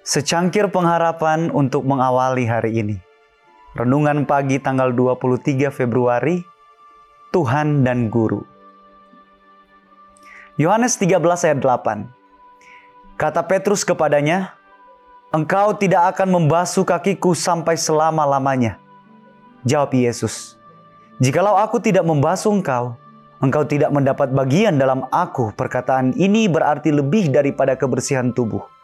Secangkir pengharapan untuk mengawali hari ini. Renungan pagi tanggal 23 Februari, Tuhan dan Guru. Yohanes 13 ayat 8. Kata Petrus kepadanya, Engkau tidak akan membasuh kakiku sampai selama-lamanya. Jawab Yesus, Jikalau aku tidak membasuh engkau, engkau tidak mendapat bagian dalam aku. Perkataan ini berarti lebih daripada kebersihan tubuh.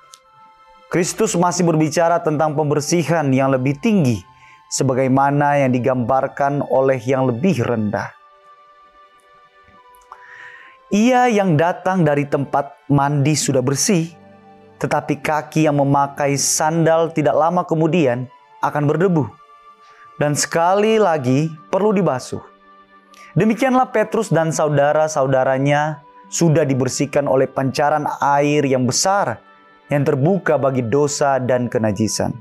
Kristus masih berbicara tentang pembersihan yang lebih tinggi, sebagaimana yang digambarkan oleh yang lebih rendah. Ia yang datang dari tempat mandi sudah bersih, tetapi kaki yang memakai sandal tidak lama kemudian akan berdebu, dan sekali lagi perlu dibasuh. Demikianlah Petrus dan saudara-saudaranya sudah dibersihkan oleh pancaran air yang besar yang terbuka bagi dosa dan kenajisan.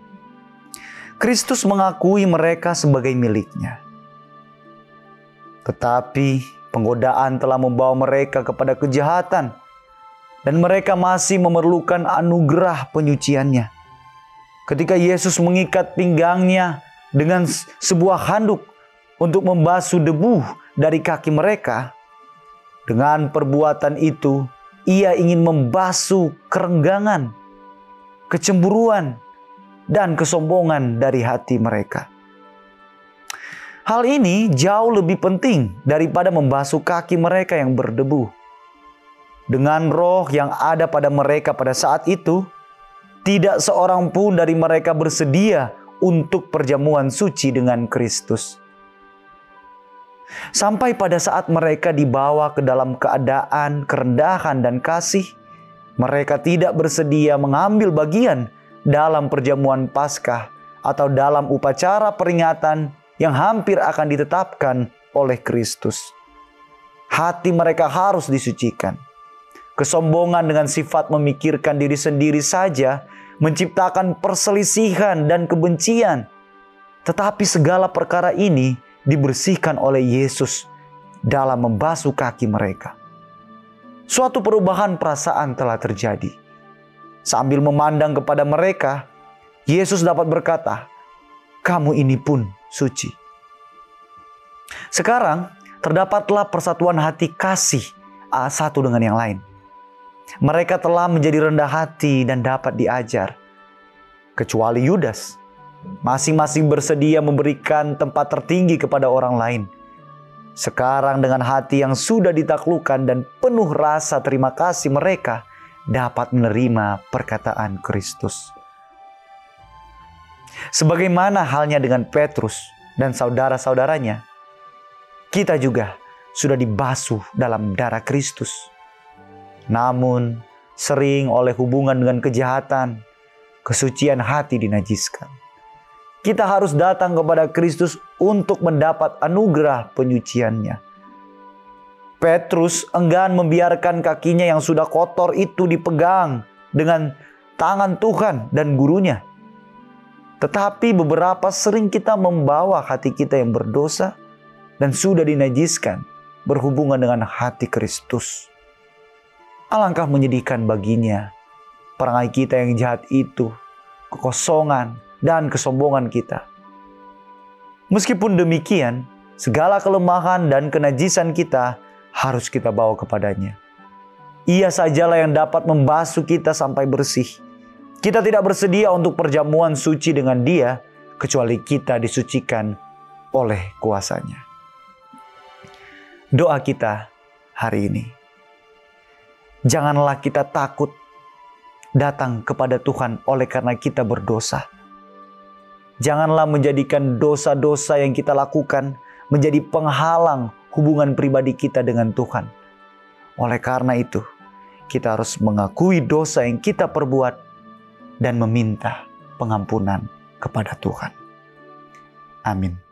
Kristus mengakui mereka sebagai miliknya. Tetapi penggodaan telah membawa mereka kepada kejahatan dan mereka masih memerlukan anugerah penyuciannya. Ketika Yesus mengikat pinggangnya dengan sebuah handuk untuk membasuh debu dari kaki mereka, dengan perbuatan itu ia ingin membasuh kerenggangan, kecemburuan, dan kesombongan dari hati mereka. Hal ini jauh lebih penting daripada membasuh kaki mereka yang berdebu. Dengan roh yang ada pada mereka pada saat itu, tidak seorang pun dari mereka bersedia untuk perjamuan suci dengan Kristus. Sampai pada saat mereka dibawa ke dalam keadaan kerendahan dan kasih, mereka tidak bersedia mengambil bagian dalam perjamuan Paskah atau dalam upacara peringatan yang hampir akan ditetapkan oleh Kristus. Hati mereka harus disucikan. Kesombongan dengan sifat memikirkan diri sendiri saja menciptakan perselisihan dan kebencian. Tetapi segala perkara ini dibersihkan oleh Yesus dalam membasuh kaki mereka. Suatu perubahan perasaan telah terjadi. Sambil memandang kepada mereka, Yesus dapat berkata, "Kamu ini pun suci." Sekarang terdapatlah persatuan hati kasih satu dengan yang lain. Mereka telah menjadi rendah hati dan dapat diajar, kecuali Yudas Masing-masing bersedia memberikan tempat tertinggi kepada orang lain. Sekarang dengan hati yang sudah ditaklukkan dan penuh rasa terima kasih mereka dapat menerima perkataan Kristus. Sebagaimana halnya dengan Petrus dan saudara-saudaranya, kita juga sudah dibasuh dalam darah Kristus. Namun, sering oleh hubungan dengan kejahatan, kesucian hati dinajiskan kita harus datang kepada Kristus untuk mendapat anugerah penyuciannya. Petrus enggan membiarkan kakinya yang sudah kotor itu dipegang dengan tangan Tuhan dan gurunya. Tetapi beberapa sering kita membawa hati kita yang berdosa dan sudah dinajiskan berhubungan dengan hati Kristus. Alangkah menyedihkan baginya perangai kita yang jahat itu, kekosongan, dan kesombongan kita. Meskipun demikian, segala kelemahan dan kenajisan kita harus kita bawa kepadanya. Ia sajalah yang dapat membasuh kita sampai bersih. Kita tidak bersedia untuk perjamuan suci dengan dia, kecuali kita disucikan oleh kuasanya. Doa kita hari ini. Janganlah kita takut datang kepada Tuhan oleh karena kita berdosa Janganlah menjadikan dosa-dosa yang kita lakukan menjadi penghalang hubungan pribadi kita dengan Tuhan. Oleh karena itu, kita harus mengakui dosa yang kita perbuat dan meminta pengampunan kepada Tuhan. Amin.